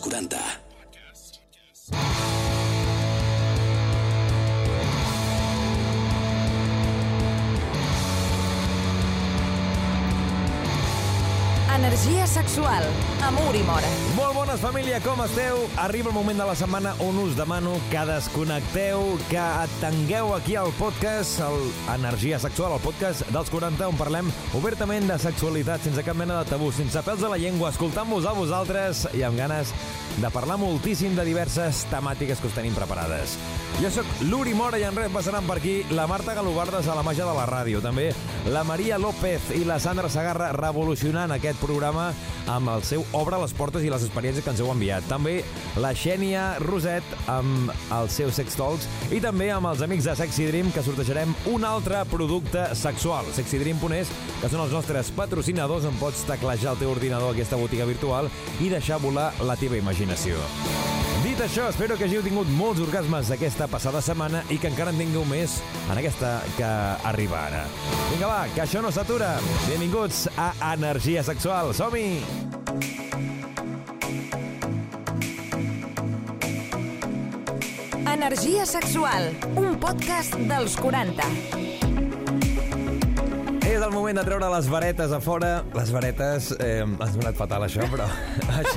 dels Energia sexual, amor i mora. Molt bones, família, com esteu? Arriba el moment de la setmana on us demano que desconnecteu, que atengueu aquí al podcast, el Energia Sexual, el podcast dels 40, on parlem obertament de sexualitat, sense cap mena de tabú, sense pèls a la llengua, escoltant-vos a vosaltres i amb ganes de parlar moltíssim de diverses temàtiques que us tenim preparades. Jo sóc l'Uri Mora i en res passaran per aquí la Marta Galobardes a la màgia de la ràdio, també la Maria López i la Sandra Sagarra revolucionant aquest programa amb el seu Obre les portes i les experiències que ens heu enviat. També la Xènia Roset amb els seus sex talks i també amb els amics de Sexy Dream que sortejarem un altre producte sexual. SexyDream.es, que són els nostres patrocinadors on pots teclejar el teu ordinador aquesta botiga virtual i deixar volar la teva imaginació. Dit això, espero que hàgiu tingut molts orgasmes aquesta passada setmana i que encara en tingueu més en aquesta que arriba ara. Vinga, va, que això no s'atura. Benvinguts a Energia Sexual. Som-hi! Energia sexual, un podcast dels 40. És el moment de treure les varetes a fora. Les varetes... Eh, has donat fatal, això, però...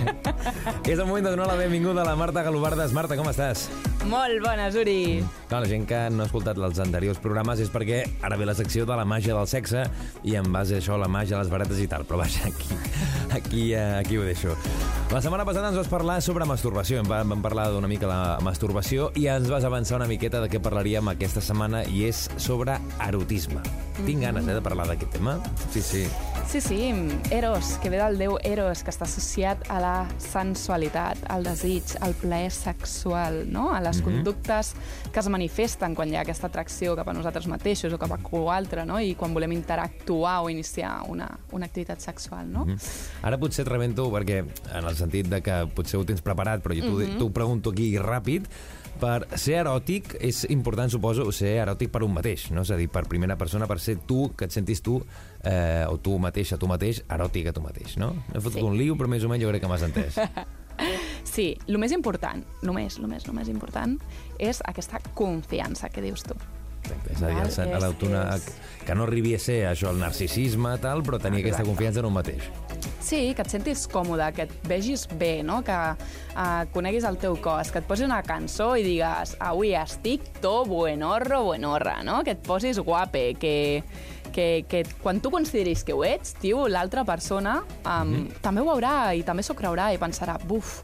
és el moment de donar la benvinguda a la Marta Galobardes. Marta, com estàs? Molt bones, Uri. Clar, la gent que no ha escoltat els anteriors programes és perquè ara ve la secció de la màgia del sexe i en base a això la màgia, les varetes i tal. Però vaja, aquí, aquí, eh, aquí ho deixo. La setmana passada ens vas parlar sobre masturbació. Vam, vam parlar d'una mica la masturbació i ens vas avançar una miqueta de què parlaríem aquesta setmana i és sobre erotisme. Tinc ganes eh, de parlar d'aquest tema. Sí, sí. Sí, sí, Eros, que ve del déu Eros, que està associat a la sensualitat, al desig, al plaer sexual, no? a les mm -hmm. conductes que es manifesten quan hi ha aquesta atracció cap a nosaltres mateixos o cap a qualcú altre, no? i quan volem interactuar o iniciar una, una activitat sexual. No? Mm -hmm. Ara potser et rebento perquè, en el sentit de que potser ho tens preparat, però jo t'ho mm -hmm. pregunto aquí ràpid, per ser eròtic és important, suposo, ser eròtic per un mateix, no? És a dir, per primera persona, per ser tu, que et sentis tu, eh, o tu mateix a tu mateix, eròtic a tu mateix, no? He fotut sí. un lío, però més o menys jo crec que m'has entès. sí, el més important, només, només, només important, és aquesta confiança que dius tu. És a dir, el, el, que no arribi a ser això, el narcisisme, tal, però tenir Exacte. aquesta confiança en un mateix. Sí, que et sentis còmode, que et vegis bé, no? que uh, coneguis el teu cos, que et posis una cançó i digues avui estic to buenorro, buenorra, no? que et posis guape, que, que, que quan tu consideris que ho ets, tio, l'altra persona um, mm -hmm. també ho veurà i també s'ho creurà i pensarà, buf,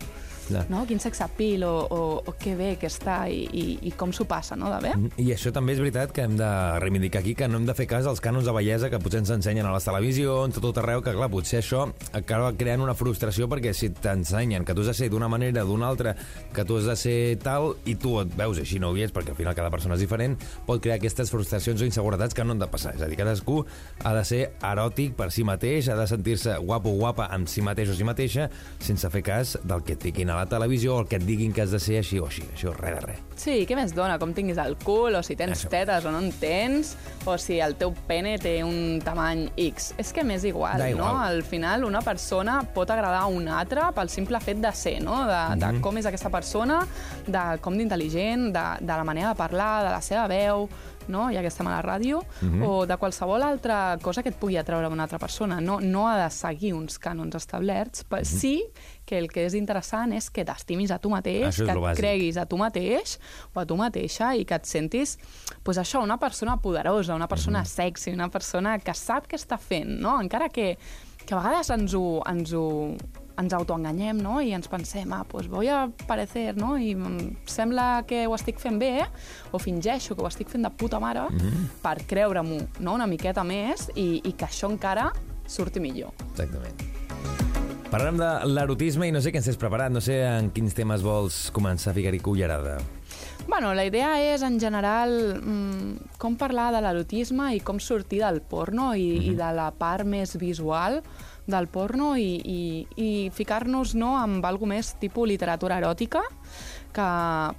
Clar. no? quin sex appeal o, o, o que bé que està i, i, i com s'ho passa, no, de bé? Mm, I això també és veritat que hem de reivindicar aquí que no hem de fer cas als cànons de bellesa que potser ens ensenyen a les televisions, tot, tot arreu, que clar, potser això acaba creant una frustració perquè si t'ensenyen que tu has de ser d'una manera, d'una altra, que tu has de ser tal i tu et veus així no ho és, perquè al final cada persona és diferent, pot crear aquestes frustracions o inseguretats que no han de passar. És a dir, cadascú ha de ser eròtic per si mateix, ha de sentir-se guapo o guapa amb si mateix o si mateixa, sense fer cas del que et fiquin a la televisió o el que et diguin que has de ser així o així, això res de res. Sí, què més dona? Com tinguis el cul, o si tens això. tetes o no en tens, o si el teu pene té un tamany X. És que m'és igual, igual, no? Al final una persona pot agradar a una altra pel simple fet de ser, no? De, mm -hmm. de mhm. com és aquesta persona, de com d'intel·ligent, de, de la manera de parlar, de la seva veu, no? i aquesta mala ràdio, uh mhm. -huh. o de qualsevol altra cosa que et pugui atreure una altra persona. No, no ha de seguir uns cànons establerts, però uh mhm. -huh. sí que el que és interessant és que t'estimis a tu mateix, que et bàsic. creguis a tu mateix o a tu mateixa i que et sentis, pues això, una persona poderosa, una persona uh mhm. -huh. sexy, una persona que sap què està fent, no? Encara que, que a vegades ens ho, ens ho ens autoenganyem, no? I ens pensem, ah, pues voy a parecer, no? I sembla que ho estic fent bé, eh? o fingeixo que ho estic fent de puta mare mm -hmm. per creure-m'ho, no? Una miqueta més i, i que això encara surti millor. Exactament. Parlem de l'erotisme i no sé què ens has preparat, no sé en quins temes vols començar, Figari Cullerada. Bueno, la idea és, en general, mmm, com parlar de l'erotisme i com sortir del porno i, mm -hmm. i de la part més visual del porno i, i, i ficar-nos no, amb alguna més tipus literatura eròtica, que,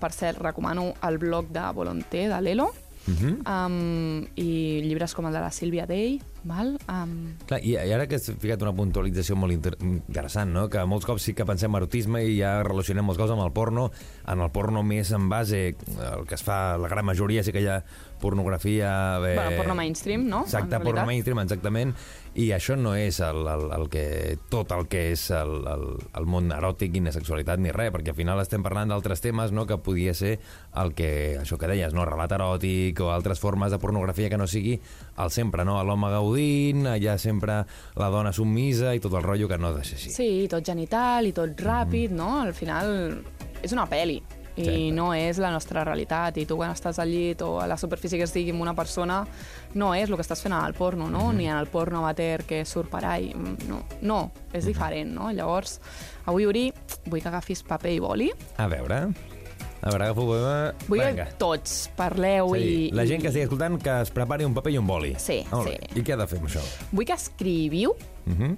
per cert, recomano el blog de Volonté, de l'Elo, uh -huh. um, i llibres com el de la Sílvia Day, Val? Um... Clar, i, I ara que has ficat una puntualització molt inter interessant, no? que molts cops sí que pensem erotisme i ja relacionem molts cops amb el porno, en el porno més en base, el que es fa la gran majoria sí que hi ha pornografia... Eh... Bueno, porno mainstream, no? Exacte, porno mainstream, exactament, i això no és el, el, el que, tot el que és el, el, el món eròtic, ni sexualitat, ni res, perquè al final estem parlant d'altres temes no? que podia ser el que, això que deies, no? relat eròtic o altres formes de pornografia que no sigui el sempre, no? l'home gaudint, allà sempre la dona submisa i tot el rotllo que no ha de ser així. Sí, tot genital i tot ràpid, mm. no? Al final és una pel·li i sí. no és la nostra realitat i tu quan estàs al llit o a la superfície que estigui amb una persona no és el que estàs fent al porno, no? Mm -hmm. ni en el porno amateur que surt per ahí no, no és mhm. diferent, no? Llavors, avui, Uri, vull que agafis paper i boli. A veure... A veure, agafo... Vull Vinga. que tots parleu i... La gent que estigui escoltant que es prepari un paper i un boli. Sí, Molt sí. Bé. I què ha de fer amb això? Vull que escriviu uh mhm. -huh.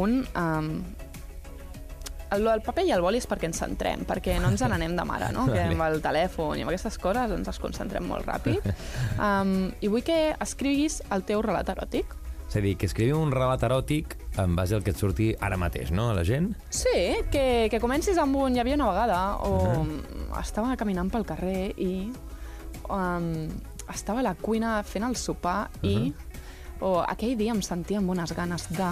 un... Um, el, el paper i el boli és perquè ens centrem, perquè no ens n'anem de mare, no? Que amb el telèfon i amb aquestes coses ens es concentrem molt ràpid. Um, I vull que escriguis el teu relat eròtic. És a dir, que escrivi un relat eròtic en base al que et surti ara mateix, no, a la gent? Sí, que, que comencis amb un... Hi havia una vegada o uh -huh. estava caminant pel carrer i um, estava a la cuina fent el sopar uh -huh. i o aquell dia em sentia amb unes ganes de...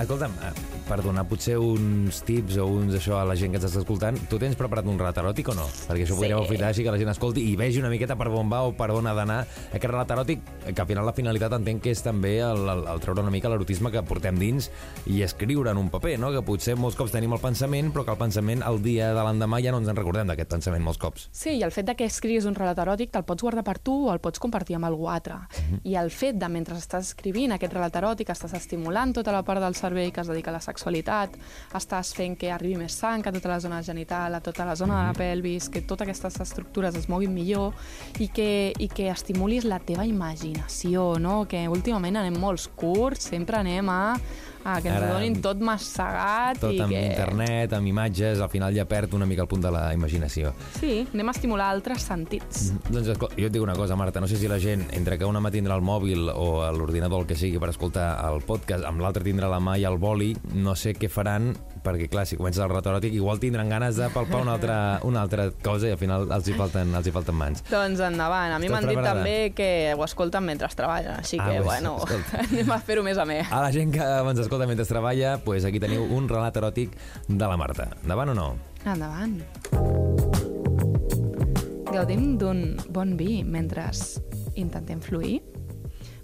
Escolta'm, eh, per donar potser uns tips o uns això a la gent que ens està escoltant, tu tens preparat un relat eròtic o no? Perquè això sí. podríem aprofitar així que la gent escolti i vegi una miqueta per on va o per on ha d'anar aquest relat eròtic, que al final la finalitat entenc que és també el, el, el treure una mica l'erotisme que portem dins i escriure en un paper, no? Que potser molts cops tenim el pensament, però que el pensament el dia de l'endemà ja no ens en recordem d'aquest pensament molts cops. Sí, i el fet de que escriguis un relat eròtic te'l pots guardar per tu o el pots compartir amb algú altre. Mhm. -huh. I el fet de, mentre estàs escrivint escrivint aquest relat eròtic, estàs estimulant tota la part del cervell que es dedica a la sexualitat, estàs fent que arribi més sang a tota la zona genital, a tota la zona de la mhm. pelvis, que totes aquestes estructures es moguin millor i que, i que estimulis la teva imaginació, no? que últimament anem molts curts, sempre anem a Ah, que ens Ara, donin tot massegat. Tot i amb que... internet, amb imatges, al final ja perd una mica el punt de la imaginació. Sí, anem a estimular altres sentits. Mm, doncs jo et dic una cosa, Marta, no sé si la gent, entre que una mà tindrà el mòbil o l'ordinador, el que sigui, per escoltar el podcast, amb l'altre tindrà la mà i el boli, no sé què faran perquè clar, si comences el retoròtic igual tindran ganes de palpar una altra, una altra cosa i al final els hi falten, els hi falten mans. Doncs endavant. A mi m'han dit també que ho escolten mentre treballen, així ah, que, pues, bueno, escolta. anem a fer-ho més a més. A la gent que ens escolta mentre treballa, pues aquí teniu un relat eròtic de la Marta. Endavant o no? Endavant. Gaudim d'un bon vi mentre intentem fluir.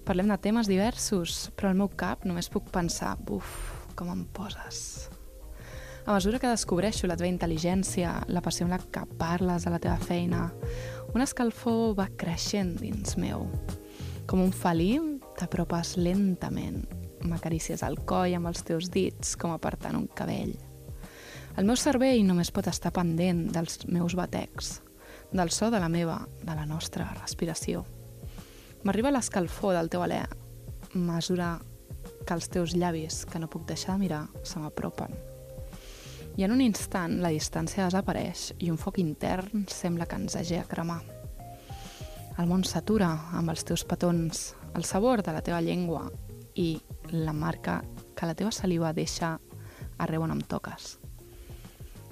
Parlem de temes diversos, però al meu cap només puc pensar, buf, com em poses. A mesura que descobreixo la teva intel·ligència, la passió amb la que parles a la teva feina, una escalfor va creixent dins meu. Com un felí, t'apropes lentament. M'acaricies el coll amb els teus dits, com apartant un cabell. El meu cervell només pot estar pendent dels meus batecs, del so de la meva, de la nostra respiració. M'arriba l'escalfor del teu alè, mesura que els teus llavis, que no puc deixar de mirar, se m'apropen i en un instant la distància desapareix i un foc intern sembla que ens hagi a cremar. El món s'atura amb els teus petons, el sabor de la teva llengua i la marca que la teva saliva deixa arreu on em toques.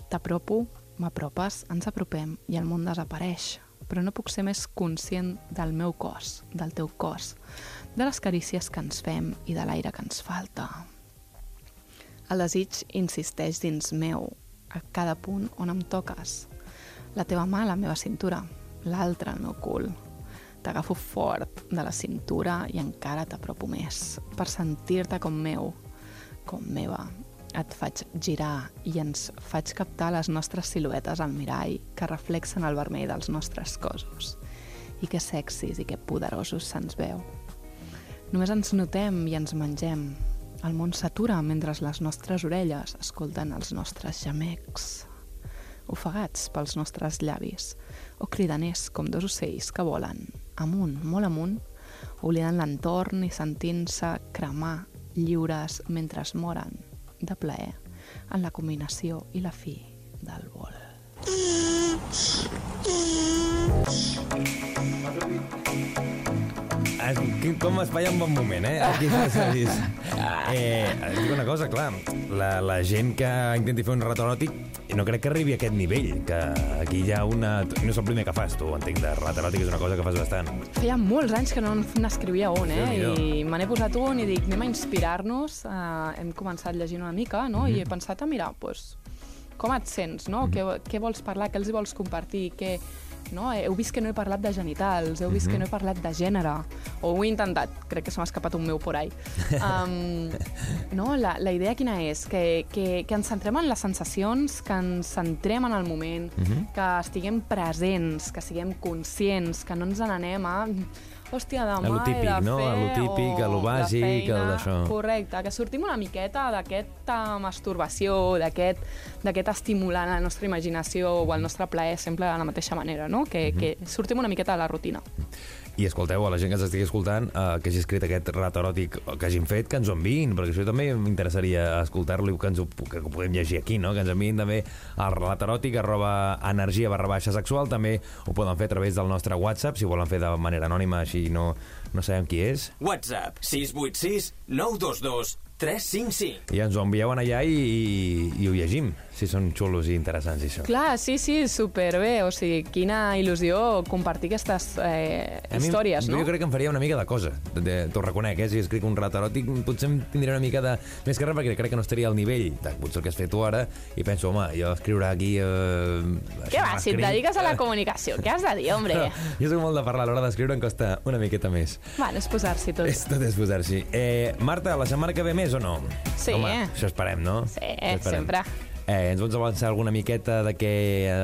T'apropo, m'apropes, ens apropem i el món desapareix, però no puc ser més conscient del meu cos, del teu cos, de les carícies que ens fem i de l'aire que ens falta. El desig insisteix dins meu, a cada punt on em toques. La teva mà a la meva cintura, l'altra al meu cul. T'agafo fort de la cintura i encara t'apropo més, per sentir-te com meu, com meva. Et faig girar i ens faig captar les nostres siluetes al mirall que reflexen el vermell dels nostres cossos. I que sexis i que poderosos se'ns veu. Només ens notem i ens mengem, el món s'atura mentre les nostres orelles escolten els nostres gemecs, ofegats pels nostres llavis, o cridaners com dos ocells que volen, amunt, molt amunt, oblidant l'entorn i sentint-se cremar lliures mentre es moren de plaer en la combinació i la fi del vol. Has dit com espaiar un bon moment, eh? Aquí s'ha vist. Eh, dic una cosa, clar, la, la gent que intenti fer un relat eròtic no crec que arribi a aquest nivell, que aquí hi ha una... No és el primer que fas, tu, entenc, de relat eròtic és una cosa que fas bastant. Feia molts anys que no n'escrivia un, eh? I me n'he posat un i dic, anem a inspirar-nos. Uh, hem començat llegint una mica, no? Mm -hmm. I he pensat, a mirar, doncs, com et sents, no? Mm -hmm. què, què vols parlar, què els vols compartir, què no? Heu vist que no he parlat de genitals, heu vist mm -hmm. que no he parlat de gènere, o ho he intentat, crec que se m'ha escapat un meu por ahí. Um, no? la, la idea quina és? Que, que, que ens centrem en les sensacions, que ens centrem en el moment, mm -hmm. que estiguem presents, que siguem conscients, que no ens n'anem a hòstia, demà a lo típic, he de no? fer... A lo típic, a lo bàsic, a d'això. Correcte, que sortim una miqueta d'aquesta masturbació, d'aquest estimular la nostra imaginació o el nostre plaer sempre de la mateixa manera, no? Que, mm -hmm. que sortim una miqueta de la rutina. I escolteu, a la gent que ens estigui escoltant, eh, que hagi escrit aquest rat eròtic que hagin fet, que ens ho enviïn, perquè això també m'interessaria escoltar-lo i que, ens ho, que ho podem llegir aquí, no? que ens enviïn també al relat eròtic arroba energia barra baixa sexual, també ho poden fer a través del nostre WhatsApp, si volen fer de manera anònima, així no, no sabem qui és. WhatsApp 686 922 355. I ens ho envieu allà i, i, i ho llegim, si són xulos i interessants, i això. Clar, sí, sí, superbé. O sigui, quina il·lusió compartir aquestes eh, històries, mi, no? Jo crec que em faria una mica de cosa. T'ho reconec, eh? Si escric un rat eròtic, potser em tindria una mica de... Més que res, perquè crec que no estaria al nivell de potser el que has fet tu ara, i penso, home, jo escriure aquí... Eh, què va, si et dediques a la comunicació, què has de dir, hombre? jo soc molt de parlar, a l'hora d'escriure em costa una miqueta més. Bueno, és posar-s'hi tot. És, tot és posar-s'hi. Eh, Marta, la setmana que ve més o no? Sí. Home, això esperem, no? Sí, sempre. Eh, ens vols avançar alguna miqueta de què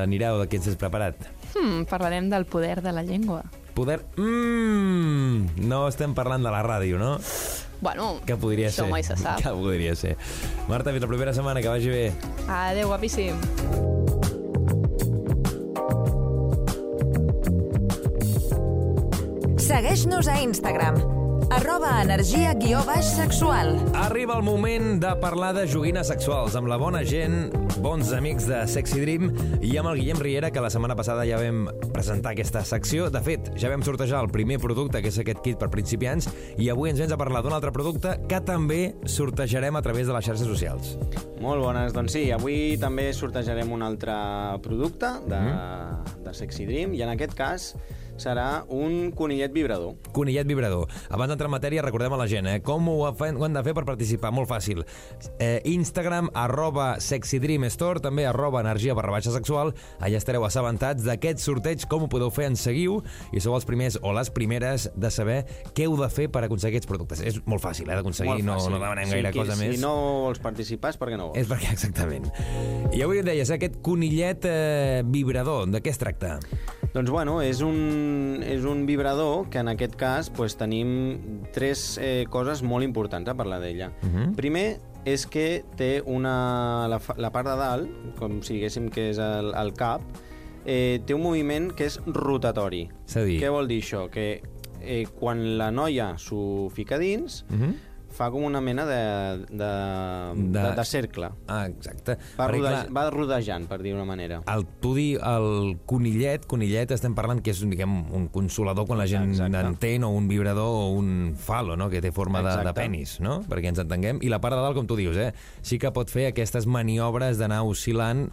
anireu, de què ens has preparat? Hmm, parlarem del poder de la llengua. Poder... Mmm! No estem parlant de la ràdio, no? Bueno, que podria això ser. mai se sap. Que podria ser. Marta, fins la propera setmana, que vagi bé. Adéu, guapíssim. Segueix-nos a Instagram arroba energia guió baix sexual. Arriba el moment de parlar de joguines sexuals amb la bona gent, bons amics de Sexy Dream i amb el Guillem Riera, que la setmana passada ja vam presentar aquesta secció. De fet, ja vam sortejar el primer producte, que és aquest kit per principiants, i avui ens vens a parlar d'un altre producte que també sortejarem a través de les xarxes socials. Molt bones, doncs sí, avui també sortejarem un altre producte de, mm -hmm. de Sexy Dream, i en aquest cas serà un conillet vibrador. Conillet vibrador. Abans d'entrar en matèria, recordem a la gent, eh? com ho, ho han de fer per participar? Molt fàcil. Eh, Instagram, arroba sexydreamstore, també arroba energia barra baixa sexual. Allà estareu assabentats d'aquest sorteig, com ho podeu fer, en seguiu, i sou els primers o les primeres de saber què heu de fer per aconseguir aquests productes. És molt fàcil, eh, d'aconseguir, no, no demanem sí, gaire que, cosa si més. Si no vols participar és perquè no vols. És perquè, exactament. I avui deies, eh, aquest conillet eh, vibrador, de què es tracta? Doncs bueno, és un, és un vibrador que en aquest cas pues, tenim tres eh, coses molt importants a parlar d'ella. Uh -huh. Primer, és que té una, la, la part de dalt, com si diguéssim que és el, el cap, eh, té un moviment que és rotatori. És a dir... Què vol dir això? Que eh, quan la noia s'ho fica dins, uh -huh fa com una mena de, de, de... de, de cercle. Ah, exacte. Va, rodej, va rodejant, per dir una manera. El, tu dir el conillet, conillet estem parlant que és diguem, un consolador quan la gent exacte. entén, o un vibrador o un falo, no? que té forma de, de penis, no? perquè ens entenguem. I la part de dalt, com tu dius, eh? sí que pot fer aquestes maniobres d'anar oscil·lant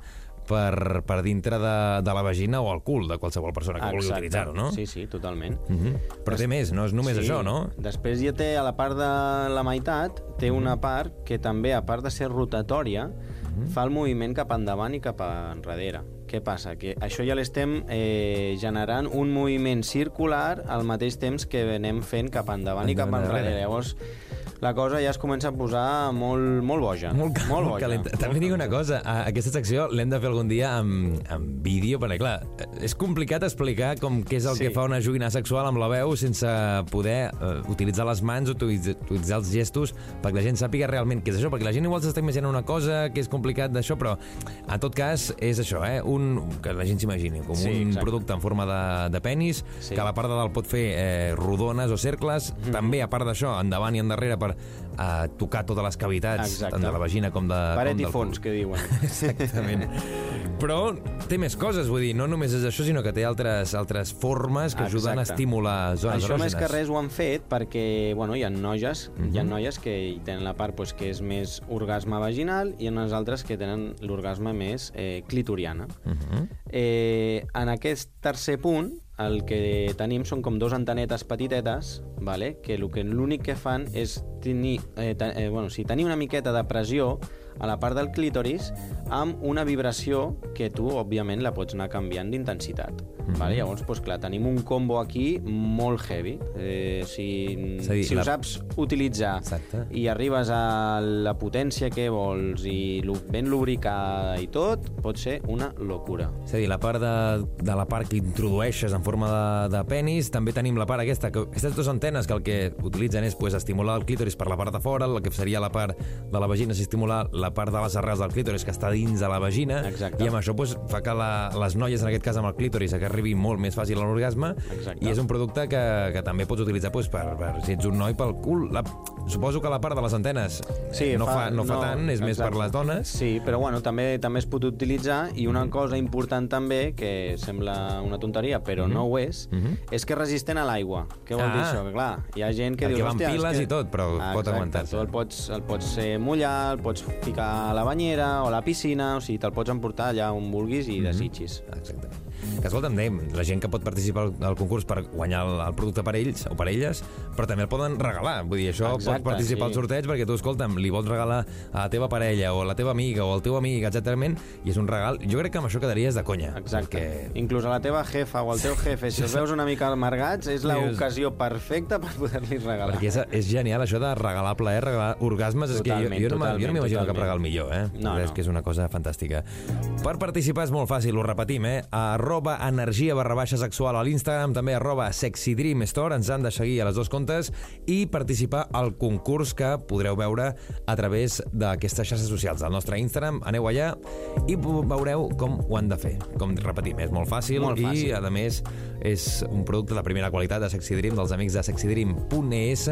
per, per dintre de, de la vagina o el cul de qualsevol persona que Exacte. vulgui utilitzar-ho, no? Sí, sí, totalment. Uh -huh. Però Des... té més, no és només sí. això, no? Després ja té, a la part de la meitat, té una part que també, a part de ser rotatòria, uh -huh. fa el moviment cap endavant i cap enrere. Què passa? Que això ja l'estem eh, generant un moviment circular al mateix temps que anem fent cap endavant i cap enrere. Llavors, la cosa ja es comença a posar molt, molt boja. Molt, cal, molt, boja. calenta. També dic una cosa, aquesta secció l'hem de fer algun dia amb, amb vídeo, perquè clar, és complicat explicar com què és el sí. que fa una joguina sexual amb la veu sense poder uh, utilitzar les mans, utilitzar, utilitzar els gestos, perquè la gent sàpiga realment què és això, perquè la gent igual s'està imaginant una cosa que és complicat d'això, però en tot cas és això, eh? un, que la gent s'imagini, com sí, un exacte. producte en forma de, de penis, sí. que a la part de dalt pot fer eh, rodones o cercles, mm també a part d'això, endavant i endarrere per uh, tocar totes les cavitats, Exacte. tant de la vagina com de... Paret com i fons, que diuen. Exactament. Però té més coses, vull dir, no només és això, sinó que té altres, altres formes que ajuden a Exacte. estimular zones Això més que res ho han fet perquè bueno, hi ha noies, Mhm. hi ha noies que hi tenen la part pues, que és més orgasme vaginal i hi ha unes altres que tenen l'orgasme més eh, clitoriana. Mhm. eh, en aquest tercer punt el que tenim són com dos antenetes petitetes vale? que el que l'únic que fan és tenir, eh, te, eh, bueno, sí, tenir una miqueta de pressió a la part del clítoris amb una vibració que tu, òbviament, la pots anar canviant d'intensitat. Mm -hmm. vale? Llavors, doncs, clar, tenim un combo aquí molt heavy. Eh, si dir, si la- ho saps utilitzar Exacte. i arribes a la potència que vols i ben lubricada i tot, pot ser una locura. És a dir, la part de, de la part que introdueixes en forma de, de penis, també tenim la part aquesta, que, aquestes dues antenes que el que utilitzen és pues, estimular el clítoris per la part de fora, el que seria la part de la vagina és estimular la part de les arrels del clítoris que està dins de la vagina, Exacte. i amb això pues, fa que la, les noies, en aquest cas amb el clítoris, que arribi molt més fàcil a l'orgasme, Exacte. i és un producte que, que també pots utilitzar pues, per, per, si ets un noi pel cul. La, suposo que la part de les antenes eh, no, fa, no, fa tant, és més per exacte. les dones. Sí, però bueno, també també es pot utilitzar i una cosa important també, que sembla una tonteria, però no ho és, Mhm. és que és resistent a l'aigua. Què vol dir Ah. això? Que clar, hi ha gent que Perquè diu... va amb "Hòstia, és piles que... i tot, però pot Exacte, aguantar-se. El pots, el pots mullar, el pots ficar a la banyera o a la piscina, o sigui, te'l pots emportar allà on vulguis i desitgis. Exacte. Que escolta'm, dèiem, la gent que pot participar al, al concurs per guanyar el, el producte per ells o per elles, però també el poden regalar. Vull dir, això Exacte, pot participar sí. al sorteig perquè tu, escolta'm, li vols regalar a la teva parella o a la teva amiga o al teu amic, etcètera, i és un regal. Jo crec que amb això quedaries de conya. Exacte. Perquè... Inclús a la teva jefa o al teu jefe, si els veus una mica amargats, és l'ocasió perfecta per poder-li regalar. Perquè és, és genial això de regalar plaer, regalar orgasmes. és que jo, Totalment, jo no, jo no totalment, m'imagino cap totalment. regal millor, eh? No, és no. que és una cosa fantàstica. Per participar és molt fàcil, ho repetim, eh? Arroba energia barra baixa sexual a l'Instagram, també arroba sexy dream store, ens han de seguir a les dos comptes i participar al concurs que podreu veure a través d'aquestes xarxes socials del nostre Instagram. Aneu allà i veureu com ho han de fer. Com repetim, és molt fàcil, Molt fàcil. i a més és un producte de primera qualitat de Sexy Dream, dels amics de sexydream.es,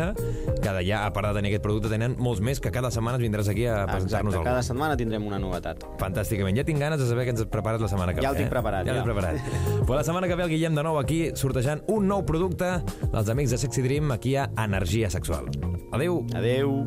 que d'allà, a part de tenir aquest producte, tenen molts més que cada setmana vindràs aquí a presentar-nos alguna cada setmana tindrem una novetat. Fantàsticament. Ja tinc ganes de saber què ens has preparat la setmana que Ja ve. el tinc eh? preparat, Ja, ja. l'has preparat. pues la setmana que ve el Guillem de nou aquí sortejant un nou producte dels amics de Sexy Dream aquí a Energia Sexual. Adeu. Adeu.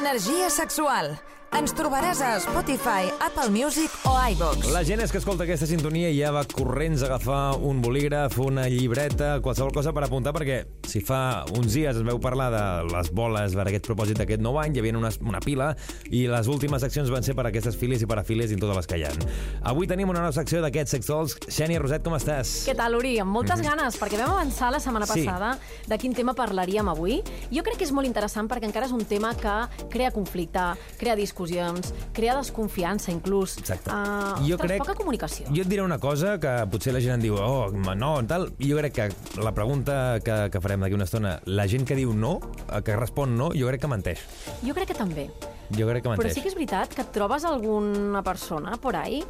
Energia sexual. Ens trobaràs a Spotify, Apple Music o iVox. La gent és que escolta aquesta sintonia i ja va corrents a agafar un bolígraf, una llibreta, qualsevol cosa per apuntar, perquè si fa uns dies ens veu parlar de les boles per aquest propòsit d'aquest nou any, hi havia una, una pila, i les últimes seccions van ser per aquestes files i parafílies i totes les que hi ha. Avui tenim una nova secció d'aquests sextols. Xènia Roset, com estàs? Què tal, Uri? Amb moltes ganes, perquè vam avançar la setmana Sí. passada de quin tema parlaríem avui. Jo crec que és molt interessant perquè encara és un tema que crea conflicte, crea discussions, crea desconfiança, inclús. Exacte. Uh, Jo ostres, crec- poca comunicació. Jo et diré una cosa que potser la gent en diu oh, no, tal. Jo crec que la pregunta que, que farem d'aquí una estona, la gent que diu no, que respon no, jo crec que menteix. Jo crec que també. Jo crec que Però menteix. sí que és veritat que et trobes alguna persona por ahí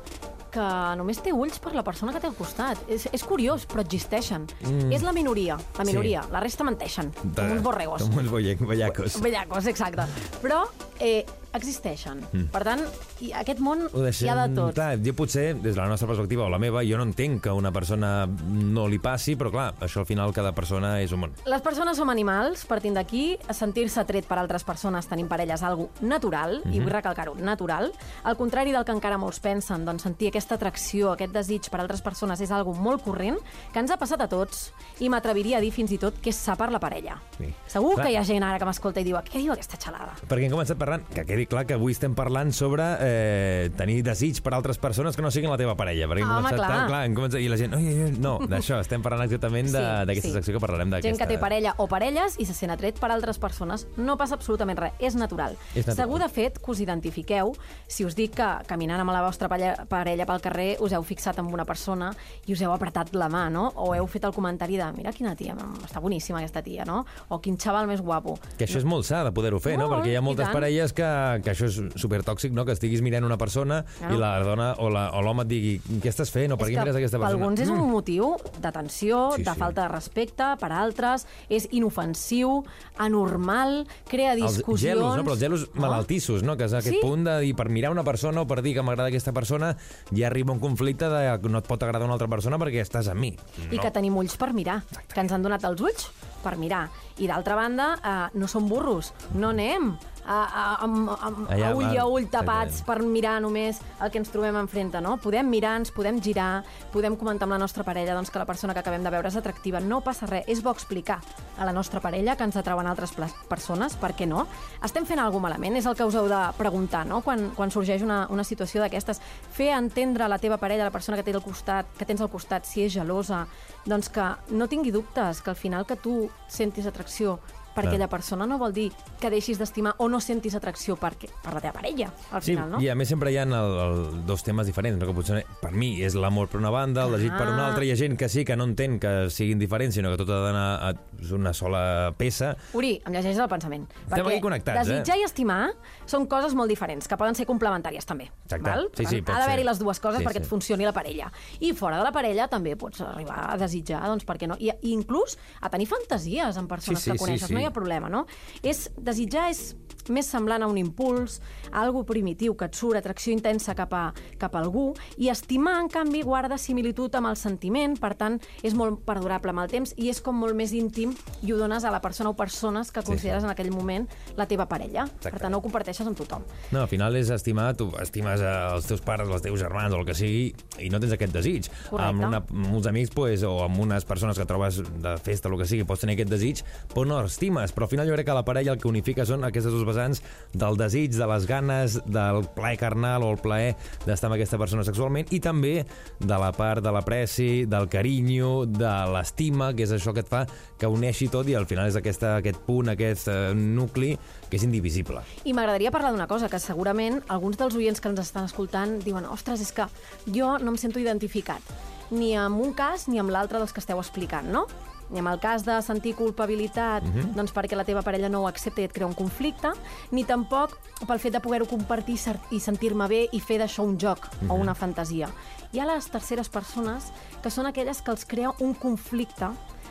que només té ulls per la persona que té al costat. És, és curiós, però existeixen. Mm. És la minoria, la minoria. La resta menteixen, com uns borregos. Com uns bellacos. Bellacos, exacte. Però eh, existeixen. Mm. Per tant, i aquest món deixem, hi ha de tot. Clar, jo potser, des de la nostra perspectiva o la meva, jo no entenc que una persona no li passi, però clar, això al final cada persona és un món. Les persones som animals, partint d'aquí, sentir-se tret per altres persones tenint parelles algo natural, Mhm. i vull recalcar-ho, natural. Al contrari del que encara molts pensen, doncs sentir aquesta atracció, aquest desig per altres persones és algo molt corrent, que ens ha passat a tots, i m'atreviria a dir fins i tot que és sa per la parella. Sí. Segur Clar. que hi ha gent ara que m'escolta i diu què diu aquesta xalada? Perquè hem començat parlant, que quedi clar que avui estem parlant sobre eh, tenir desig per altres persones que no siguin la teva parella. Perquè hem Home, clar. Tan, clar, hem començat, I la gent, oi, oi, no, d'això, estem parlant exactament de- Sí, d'aquesta sí. secció que parlarem d'aquesta... Gent que té parella o parelles i se sent atret per altres persones, no passa absolutament res, és natural. És natural. Segur, de fet, que us identifiqueu si us dic que caminant amb la vostra parella, pel carrer us heu fixat en una persona i us heu apretat la mà, no? O heu fet el comentari de mira quina tia, mm, està boníssima aquesta tia, no? O quin xaval més guapo. Que això és molt sa de poder-ho fer, no? Molt, Perquè hi ha moltes parelles que que això és supertòxic, no? que estiguis mirant una persona No. i la dona o l'home et digui què estàs fent o per què mires aquesta per persona? Mm. alguns és un motiu d'atenció, Sí, de sí. falta de respecte, per altres és inofensiu, anormal, crea Els discussions... gelos, no? però els gelos malaltissos, no? que és aquest Sí. punt de dir, per mirar una persona o per dir que m'agrada aquesta persona ja arriba un conflicte de que no et pot agradar una altra persona perquè estàs amb mi. I que tenim ulls per mirar, que ens han donat els ulls per mirar. I d'altra banda, eh, no som burros, no anem a, a, amb, Allà, a ull i a ull tapats per mirar només el que ens trobem enfrente, no? Podem mirar, ens podem girar, podem comentar amb la nostra parella doncs, que la persona que acabem de veure és atractiva. No passa res, és bo explicar a la nostra parella que ens atrauen altres persones, per què no? Estem fent alguna malament? És el que us heu de preguntar, no? Quan, quan sorgeix una, una situació d'aquestes. Fer entendre a la teva parella, a la persona que, té al costat, que tens al costat, si és gelosa, doncs que no tingui dubtes, que al final que tu sentis atracció per aquella persona no vol dir que deixis d'estimar o no sentis atracció per, per la teva parella, al Sí, final, no? i a més sempre hi ha el, el, dos temes diferents, no? que potser per mi és l'amor per una banda, el desig per una Ah. altra, hi ha gent que sí que no entén que siguin diferents, sinó que tot ha d'anar a una sola peça. Uri, em llegeix el pensament. Estem aquí connectats, eh? desitjar i estimar són coses molt diferents, que poden ser complementàries també. Exacte. Val? Sí, sí, ha d'haver-hi les dues coses Sí, perquè sí. et funcioni la parella. I fora de la parella també pots arribar a desitjar, doncs per què no? I, i inclús a tenir fantasies amb persones Sí, sí, que sí, coneixes, sí. no hi ha problema, no? És, desitjar és més semblant a un impuls, a algo primitiu que et surt, atracció intensa cap a, cap a algú, i estimar, en canvi, guarda similitud amb el sentiment, per tant, és molt perdurable amb el temps i és com molt més íntim i ho dones a la persona o persones que consideres en aquell moment la teva parella. Per tant, no ho comparteixes amb tothom. No, al final és estimar, tu estimes els teus pares, els teus germans o el que sigui, i no tens aquest desig. Correcte. Amb, una, amb uns amics pues, o amb unes persones que trobes de festa o el que sigui, pots tenir aquest desig, però no estimes. Però al final jo crec que la parella el que unifica són aquestes dues vessants del desig, de les ganes, del plaer carnal o el plaer d'estar amb aquesta persona sexualment i també de la part de l'apreci, del carinyo, de l'estima, que és això que et fa que uneixi tot i al final és aquesta, aquest punt, aquest eh, nucli que és indivisible. I m'agradaria parlar d'una cosa, que segurament alguns dels oients que ens estan escoltant diuen ostres, és que jo no em sento identificat, ni amb un cas ni amb l'altre dels que esteu explicant, no? Ni amb el cas de sentir culpabilitat doncs perquè la teva parella no ho accepta i et crea un conflicte, ni tampoc pel fet de poder-ho compartir i sentir-me bé i fer d'això un joc o una fantasia. Hi ha les terceres persones que són aquelles que els crea un conflicte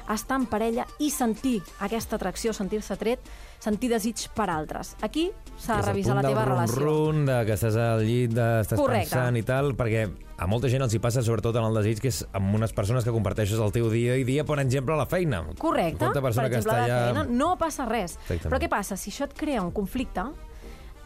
estar en parella i sentir aquesta atracció, sentir-se tret, sentir desig per altres. Aquí s'ha de revisar la teva relació. Run, de que estàs al llit, de, estàs Correcte. pensant i tal, perquè a molta gent els hi passa, sobretot en el desig, que és amb unes persones que comparteixes el teu dia i dia, per exemple, a la feina. Correcte. Per exemple, que a està la allà... feina no passa res. Exactament. Però què passa? Si això et crea un conflicte,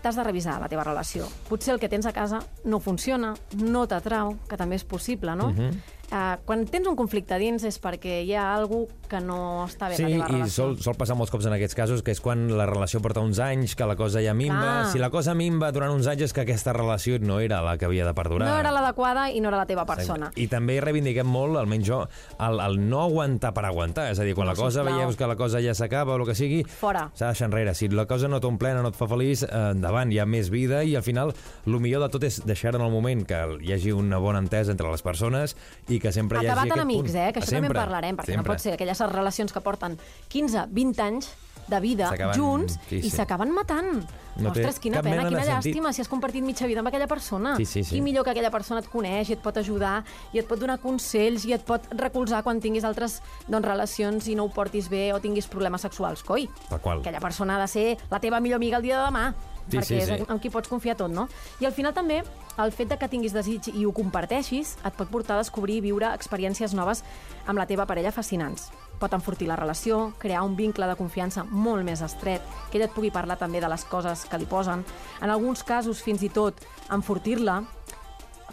t'has de revisar la teva relació. Potser el que tens a casa no funciona, no t'atrau, que també és possible, no? Mhm. Uh, quan tens un conflicte dins és perquè hi ha alguna que no està bé Sí, la teva i relació. sol, sol passar molts cops en aquests casos, que és quan la relació porta uns anys, que la cosa ja minva. Clar. Si la cosa minva durant uns anys és que aquesta relació no era la que havia de perdurar. No era l'adequada i no era la teva persona. I també reivindiquem molt, almenys jo, el, el no aguantar per aguantar. És a dir, quan No, la cosa sisplau. veieu que la cosa ja s'acaba o el que sigui, s'ha de deixar enrere. Si la cosa no t'omplena, no et fa feliç, eh, endavant, hi ha més vida i al final el millor de tot és deixar en el moment que hi hagi una bona entesa entre les persones i que sempre hi hagi Acabat en amics, punt. eh? Que això també Sempre, en parlarem, perquè sempre. no pot ser aquelles relacions que porten 15, 20 anys de vida junts sí, i sí. s'acaben matant. No Ostres, quina pena, quina sentit. llàstima si has compartit mitja vida amb aquella persona. Sí, sí, sí. I millor que aquella persona et coneix i et pot ajudar i et pot donar consells i et pot recolzar quan tinguis altres doncs, relacions i no ho portis bé o tinguis problemes sexuals. Coi, Tal qual. aquella persona ha de ser la teva millor amiga el dia de demà. Sí, perquè sí, és sí. amb qui pots confiar tot, no? I al final també el fet de que tinguis desig i ho comparteixis et pot portar a descobrir i viure experiències noves amb la teva parella fascinants. Pot enfortir la relació, crear un vincle de confiança molt més estret, que ella et pugui parlar també de les coses que li posen. En alguns casos, fins i tot, enfortir-la,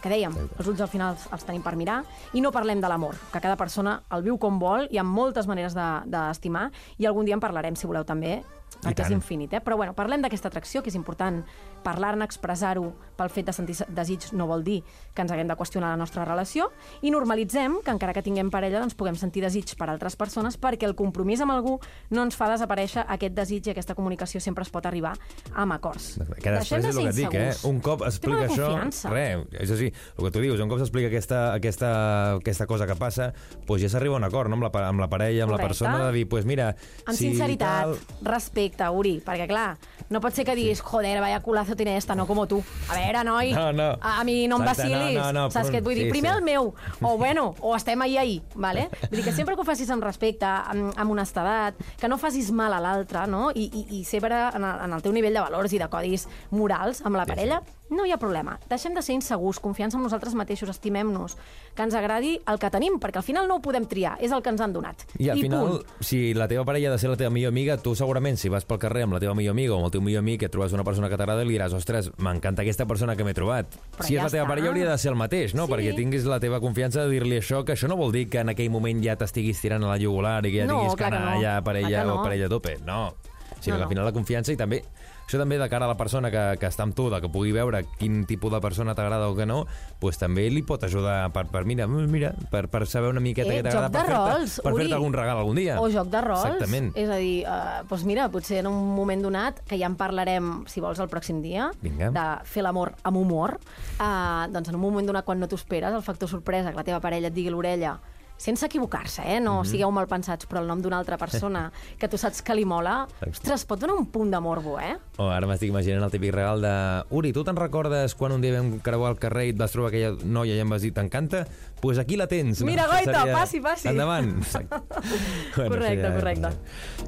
que dèiem, els ulls al final els, tenim per mirar, i no parlem de l'amor, que cada persona el viu com vol, hi ha moltes maneres de- d'estimar, i algun dia en parlarem, si voleu, també, perquè és infinit, eh? Però bueno, parlem d'aquesta atracció, que és important parlar-ne, expressar-ho pel fet de sentir desig no vol dir que ens haguem de qüestionar la nostra relació i normalitzem que encara que tinguem parella doncs puguem sentir desig per altres persones perquè el compromís amb algú no ens fa desaparèixer aquest desig i aquesta comunicació sempre es pot arribar amb acords. Que després Deixem és el que et dic, eh? Un cop explica això... Res, és així, el que tu dius, un cop s'explica aquesta, aquesta, aquesta cosa que passa, doncs ja s'arriba a un acord, no? Amb la, amb la parella, amb la Correcte. persona, de dir, pues mira... Amb si sinceritat, tal... respecte, respecte, Uri, perquè clar, no pot ser que diguis, joder, vaya culazo tiene esta, no como tu. A veure, noi, No, no. a, a mi no em vacilis. no, no, no, Saps què et vull dir? sí, Primer sí. el meu, o bueno, o estem ahir ahir, vale? Vull dir que sempre que ho facis amb respecte, amb, amb honestedat, que no facis mal a l'altre, no? I, i, i sempre en el, en el teu nivell de valors i de codis morals amb la Sí, parella, no hi ha problema. Deixem de ser insegurs, confiança en nosaltres mateixos, estimem-nos, que ens agradi el que tenim, perquè al final no ho podem triar, és el que ens han donat. I al final, punt. si la teva parella ha de ser la teva millor amiga, tu segurament, si vas pel carrer amb la teva millor amiga o amb el teu millor amic, que trobes una persona que t'agrada, li diràs, ostres, m'encanta aquesta persona que m'he trobat. Però si és ja la teva està. parella, hauria de ser el mateix, no? Sí. Perquè tinguis la teva confiança de dir-li això, que això no vol dir que en aquell moment ja t'estiguis tirant a la jugular i que ja No, tinguis que anar no. ja per Clar ella que no. o per ella a tope. No. Sinó No, que no. al final la confiança i també això també de cara a la persona que, que està amb tu, de que pugui veure quin tipus de persona t'agrada o que no, pues també li pot ajudar per, per mira, mira per, per saber una miqueta Eh, què t'agrada per fer-te fer-te algun regal algun dia. O joc de rols. Exactament. És a dir, uh, doncs mira, potser en un moment donat, que ja en parlarem, si vols, el pròxim dia, Vinga. de fer l'amor amb humor, uh, doncs en un moment donat, quan no t'ho esperes, el factor sorpresa, que la teva parella et digui l'orella, sense equivocar-se, eh? No sigueu mal pensats, però el nom d'una altra persona que tu saps que li mola, ostres, pot donar un punt de morbo, eh? Oh, ara m'estic imaginant el típic regal de Uri, tu te'n recordes quan un dia vam creuar el carrer i et vas trobar aquella noia i em vas dir t'encanta? Doncs pues aquí la tens. Mira, Això goita, passi, passi. Endavant. Exacte. Correcte, això correcte.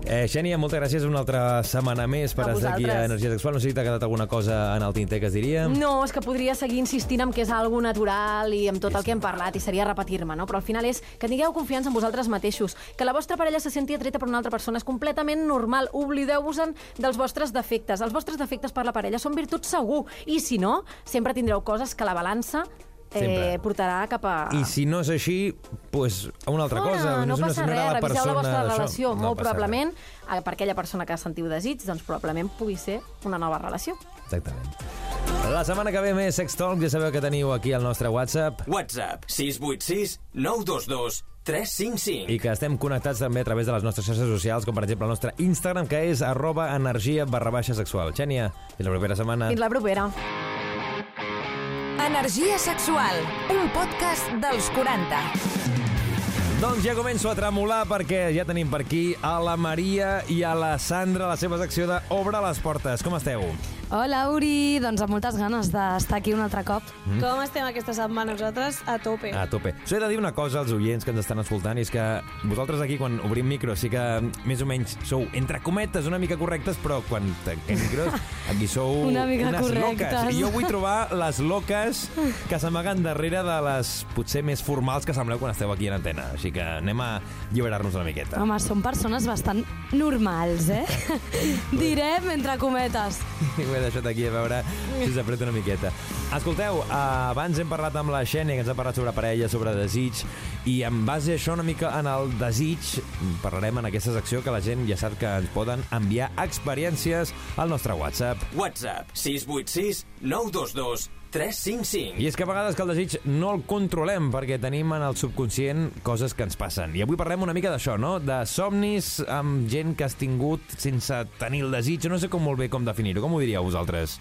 Eh, Xènia, moltes gràcies una altra setmana més per estar aquí a. Energia Sexual. No sé si t'ha quedat alguna cosa en el tinter que es diria. No, és que podria seguir insistint en que és algo natural i amb tot el que hem parlat, i seria repetir-me, no? Però al final és que tingueu confiança en vosaltres mateixos, que la vostra parella se senti atreta per una altra persona és completament normal. Oblideu-vos-en dels vostres defectes. Els vostres defectes per la parella són virtuts segur, i si no, sempre tindreu coses que la balança Sempre. eh, portarà cap a... I si no és així, pues, a una altra no, cosa. no, no passa res, reviseu la vostra relació. No Molt probablement, eh, per aquella persona que sentiu desig, doncs probablement pugui ser una nova relació. Exactament. La setmana que ve més Sex Talk, ja sabeu que teniu aquí al nostre WhatsApp WhatsApp 686 922 355. i que estem connectats també a través de les nostres xarxes socials, com per exemple el nostre Instagram, que és arroba energia barra baixa sexual. Xènia, fins la propera setmana. Fins la propera. Energia sexual, un podcast dels 40. Doncs ja començo a tremolar perquè ja tenim per aquí a la Maria i a la Sandra, la seva secció de Obre les portes. Com esteu? Hola, Uri. Doncs amb moltes ganes d'estar aquí un altre cop. Mm. Com estem aquesta setmana nosaltres? A tope. A tope. Us he de dir una cosa als oients que ens estan escoltant, i és que vosaltres aquí, quan obrim micro, sí que més o menys sou, entre cometes, una mica correctes, però quan tanquem micros, aquí sou Una mica unes correctes. loques. I jo vull trobar les loques que s'amaguen darrere de les potser més formals que sembleu quan esteu aquí en antena. Així que anem a alliberar-nos una miqueta. Home, són persones bastant normals, eh? Direm entre cometes. I ho he deixat aquí a veure si s'apreta una miqueta. Escolteu, eh, abans hem parlat amb la Xènia, que ens ha parlat sobre parella, sobre desig, i en base a això una mica en el desig, parlarem en aquesta secció que la gent ja sap que ens poden enviar experiències al nostre WhatsApp. WhatsApp 686 922 355. I és que a vegades que el desig no el controlem perquè tenim en el subconscient coses que ens passen. I avui parlem una mica d'això, no? De somnis amb gent que has tingut sense tenir el desig. No sé com molt bé com definir-ho. Com ho diríeu vosaltres?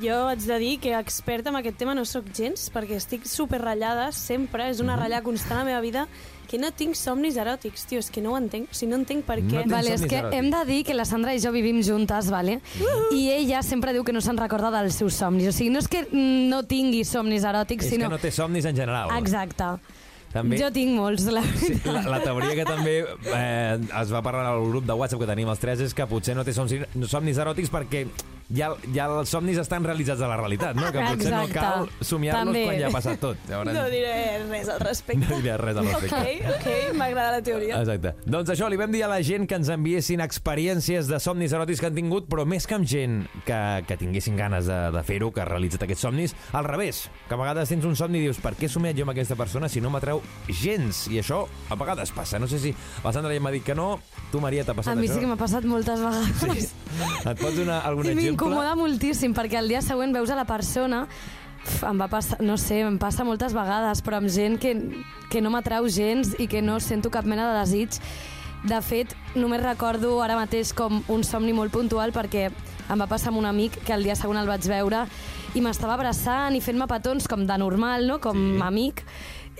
Jo haig de dir que experta en aquest tema no sóc gens, perquè estic super ratllada sempre, és una Mhm. ratlla constant a la meva vida, que no tinc somnis eròtics, tio, és que no ho entenc, o sigui, no entenc per No què. tens Vale, és que eròtics. hem de dir que la Sandra i jo vivim juntes, vale? I ella sempre diu que no se'n recorda dels seus somnis. O sigui, no és que no tingui somnis eròtics, És sinó... que no té somnis en general. Exacte. També... Jo tinc molts, la Sí, la, la teoria que també eh, es va parlar al grup de WhatsApp que tenim els tres és que potser no té somnis, somnis eròtics perquè ja, ja els somnis estan realitzats a la realitat, no? Que potser no Exacte. cal somiar-los També. quan ja ha passat tot. Llavors, No diré res al respecte. no diré res al Ok, respecte. ok, m'agrada la teoria. Exacte. Doncs això, li vam dir a la gent que ens enviessin experiències de somnis eròtics que han tingut, però més que amb gent que, que tinguessin ganes de, de fer-ho, que ha realitzat aquests somnis, al revés, que a vegades tens un somni i dius per què he somiat jo amb aquesta persona si no m'atreu gens? I això a vegades passa. No sé si la Sandra ja m'ha dit que no, tu, Maria, t'ha A passat mi això? sí que m'ha passat moltes vegades. Et pots donar algun I exemple? M'incomoda moltíssim, perquè el dia següent veus a la persona em va passar, no sé, em passa moltes vegades, però amb gent que, que no m'atrau gens i que no sento cap mena de desig. De fet, només recordo ara mateix com un somni molt puntual perquè em va passar amb un amic que el dia següent el vaig veure i m'estava abraçant i fent-me petons com de normal, no? com Sí. amic,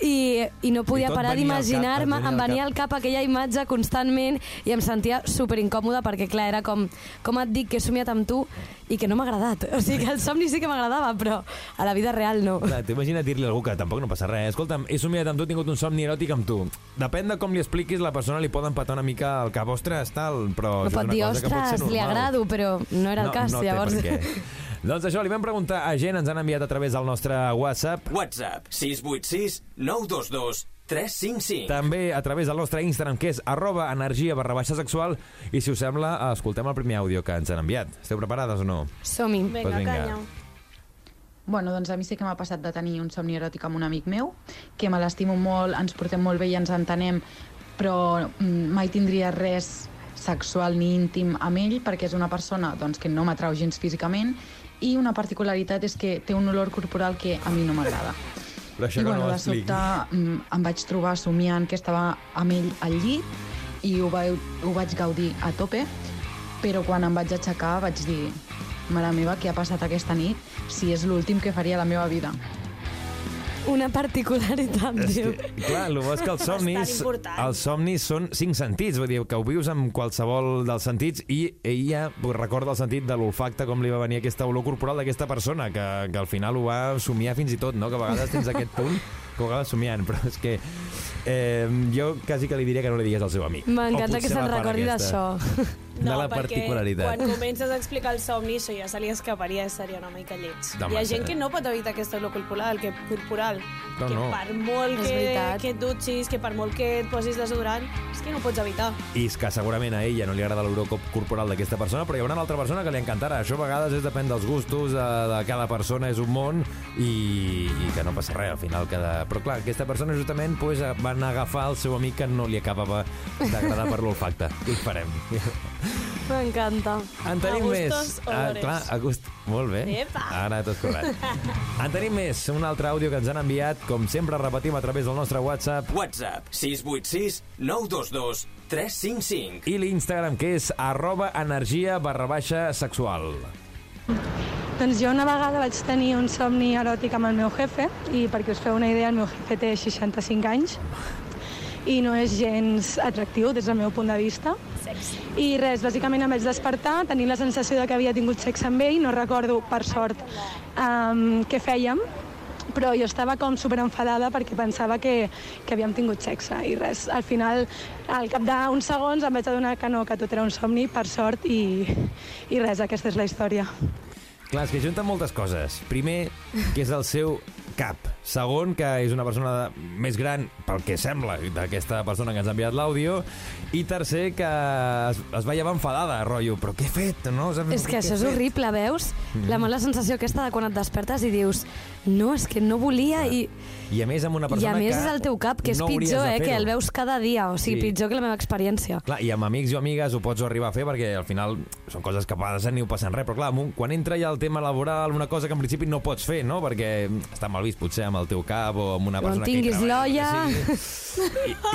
i, i no podia tot parar d'imaginar-me, em al venia cap. al cap aquella imatge constantment i em sentia super incòmoda perquè, clar, era com, com et dic que he somiat amb tu i que no m'ha agradat. O sigui que el somni sí que m'agradava, però a la vida real no. Clar, T'imagina dir-li a algú que tampoc no passa res. Escolta'm, he somiat amb tu, he tingut un somni eròtic amb tu. Depèn de com li expliquis, la persona li pot empatar una mica el cap, ostres, tal, però... No pot dir, ostres, li agrado, però no era el cas, no llavors... Té per què. doncs això, li vam preguntar a gent, ens han enviat a través del nostre WhatsApp, WhatsApp 686 922 355. també a través del nostre Instagram, que és arroba energia barra baixa sexual, i si us sembla, escoltem el primer àudio que ens han enviat. Esteu preparades o no? Som-hi. Vinga, Pues vinga. canya. Bueno, doncs a mi sí que m'ha passat de tenir un somni eròtic amb un amic meu, que me l'estimo molt, ens portem molt bé i ens entenem, però mm, mai tindria res sexual ni íntim amb ell perquè és una persona doncs, que no m'atrau gens físicament i una particularitat és que té un olor corporal que a mi no m'agrada. Però això I bueno, no de sobte mm, em vaig trobar somiant que estava amb ell al llit i ho, va, ho vaig gaudir a tope, però quan em vaig aixecar vaig dir mare meva, què ha passat aquesta nit si és l'últim que faria la meva vida. Una particularitat, És diu. que, clar, el bo és que els somnis, els somnis són cinc sentits, vull dir que ho vius amb qualsevol dels sentits i ella pues, recorda el sentit de l'olfacte, com li va venir aquesta olor corporal d'aquesta persona, que, que al final ho va somiar fins i tot, no? que a vegades tens aquest punt que ho acabes somiant, però és que eh, jo quasi que li diria que no li digués al seu amic. M'encanta que se'n recordi aquesta. D'això. de la particularitat. quan comences a explicar el somni, això ja se li escaparia seria una mica lleig. Home, Hi ha gent que no pot evitar aquesta olor corporal, que, corporal, No, que no. per molt És que, veritat. que et dutxis, que per molt que et posis desodorant, és que no pots evitar. I és que segurament a ella no li agrada l'olor corporal d'aquesta persona, però hi haurà una altra persona que li encantarà. Això a vegades és depèn dels gustos, de, de cada persona és un món i, i que no passa res al final. Cada... Però clar, aquesta persona justament pues, van agafar el seu amic que no li acabava d'agradar per l'olfacte. Què hi farem? M'encanta. En tenim A més. gustos, Ah, clar, a gust... Molt bé. Epa. Ara tot correcte. en tenim més. Un altre àudio que ens han enviat, com sempre repetim a través del nostre WhatsApp WhatsApp 686 922 355. i l'Instagram, que és arroba energia barra baixa sexual. Doncs jo una vegada vaig tenir un somni eròtic amb el meu jefe i perquè us feu una idea, el meu jefe té 65 anys i no és gens atractiu des del meu punt de vista. I res, bàsicament em vaig despertar tenint la sensació de que havia tingut sexe amb ell, no recordo, per sort, um, què fèiem, però jo estava com super enfadada perquè pensava que, que havíem tingut sexe i res, al final, al cap d'uns segons em vaig adonar que no, que tot era un somni, per sort, i, i res, aquesta és la història. Clar, és que junta moltes coses. Primer, que és el seu cap. Segon, que és una persona de- més gran, pel que sembla, d'aquesta persona que ens ha enviat l'àudio. I tercer, que es, es va llevar enfadada, rotllo. Però què he fet? No? Saps? És que això és fet? horrible, veus? Mhm. La mala sensació aquesta de quan et despertes i dius no, és que no volia i, I a més amb una i persona a més que és el teu cap, que és no pitjor, eh? Que el veus cada dia, o sigui, Sí. pitjor que la meva experiència. Clar, i amb amics o amigues ho pots arribar a fer perquè al final són coses que passen i ho passen res, però clar, un- quan entra ja el tema laboral, una cosa que en principi no pots fer, no? Perquè està mal vist potser amb el teu cap o amb una Quan persona tinguis que hi treballa, l'olla...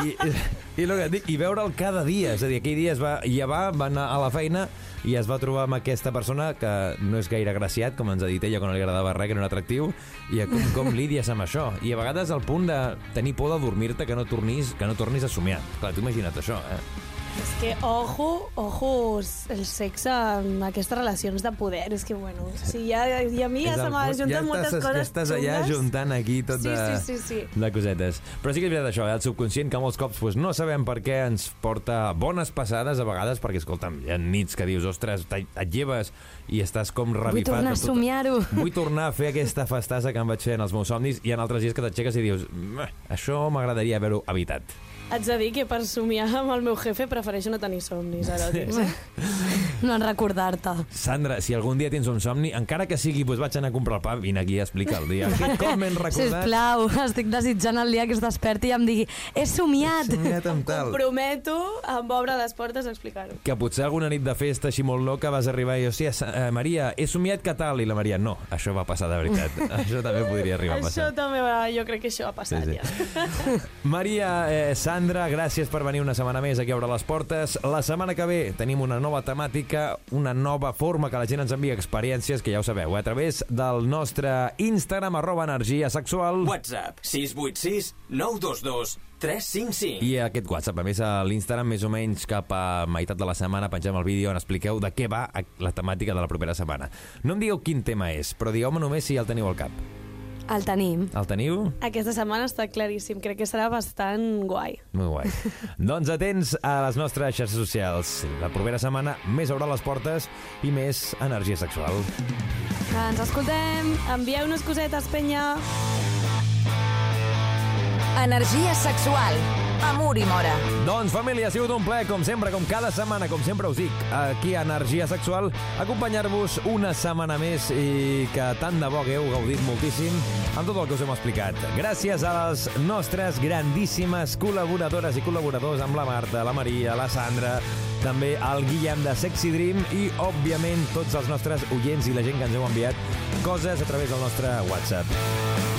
I, i, i, dic, i veure'l cada dia, és a dir, aquell dia es va llevar, va anar a la feina i es va trobar amb aquesta persona que no és gaire agraciat, com ens ha dit ella, que no li agradava res, que no era atractiu, i com, com lidies amb això. I a vegades al punt de tenir por de dormir-te que no tornis, que no tornis a somiar. Clar, tu imagina't això, eh? És que, ojo, ojo, el sexe en aquestes relacions de poder, és que, bueno, si ja, i a mi ja És se el m'ha punt- juntat ja moltes coses ja estàs allà xungues. juntant aquí tot Sí, de, sí, sí, sí. de cosetes. Però sí que és veritat això, eh? el subconscient que molts cops pues, no sabem per què ens porta bones passades a vegades, perquè, escolta'm, hi ha nits que dius, ostres, et et lleves i estàs com revifat. tornar a somiar-ho. Vull tornar a fer aquesta festassa que em vaig fer en els meus somnis i en altres dies que t'aixeques i dius, "Meh, això m'agradaria haver-ho evitat. Haig de dir que per somiar amb el meu jefe prefereixo no tenir somnis eròtics. No en recordar-te. Sandra, si algun dia tens un somni, encara que sigui, doncs vaig anar a comprar el pa, vine aquí a explicar el dia. Cop m'he recordat... Sisplau, estic desitjant el dia que es desperti i em digui he somiat. He somiat amb tal. Prometo, amb obre les portes, a explicar-ho. que potser alguna nit de festa així molt loca vas arribar i hòstia, eh, Maria, he somiat que tal? I la Maria, no, això va passar de veritat. això també podria arribar a Això passar. també va, jo crec que això ha passat Sí, sí. ja. Maria, eh, Sandra, Sandra, gràcies per venir una setmana més aquí a Obre les Portes. La setmana que ve tenim una nova temàtica, una nova forma que la gent ens envia experiències, que ja ho sabeu, a través del nostre Instagram, arroba energia sexual. WhatsApp 686 922 355. I aquest WhatsApp, a més, a l'Instagram, més o menys cap a meitat de la setmana, pengem el vídeo on expliqueu de què va la temàtica de la propera setmana. No em digueu quin tema és, però digueu-me només si ja el teniu al cap. El tenim. El teniu? Aquesta setmana està claríssim. Crec que serà bastant guai. Molt guai. doncs atents a les nostres xarxes socials. La propera setmana més obre les portes i més energia sexual. Ens escoltem. Envieu-nos cosetes, penya. Energia sexual. Amor i mora. Doncs, família, ha sigut un plaer, com sempre, com cada setmana, com sempre us dic, aquí a Energia Sexual, acompanyar-vos una setmana més i que tant de bo hagueu gaudit moltíssim amb tot el que us hem explicat. Gràcies a les nostres grandíssimes col·laboradores i col·laboradors amb la Marta, la Maria, la Sandra, també el Guillem de Sexy Dream i, òbviament, tots els nostres oients i la gent que ens heu enviat coses a través del nostre WhatsApp.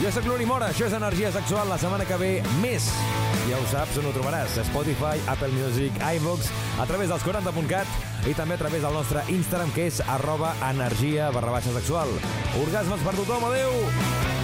Jo sóc l'Uri Mora, això és Energia Sexual, la setmana que ve més. Ja ho saps, on ho trobaràs, Spotify, Apple Music, iVox, a través dels 40.cat i també a través del nostre Instagram, que és arroba energia barra baixa sexual. Orgasmes per tothom, adeu!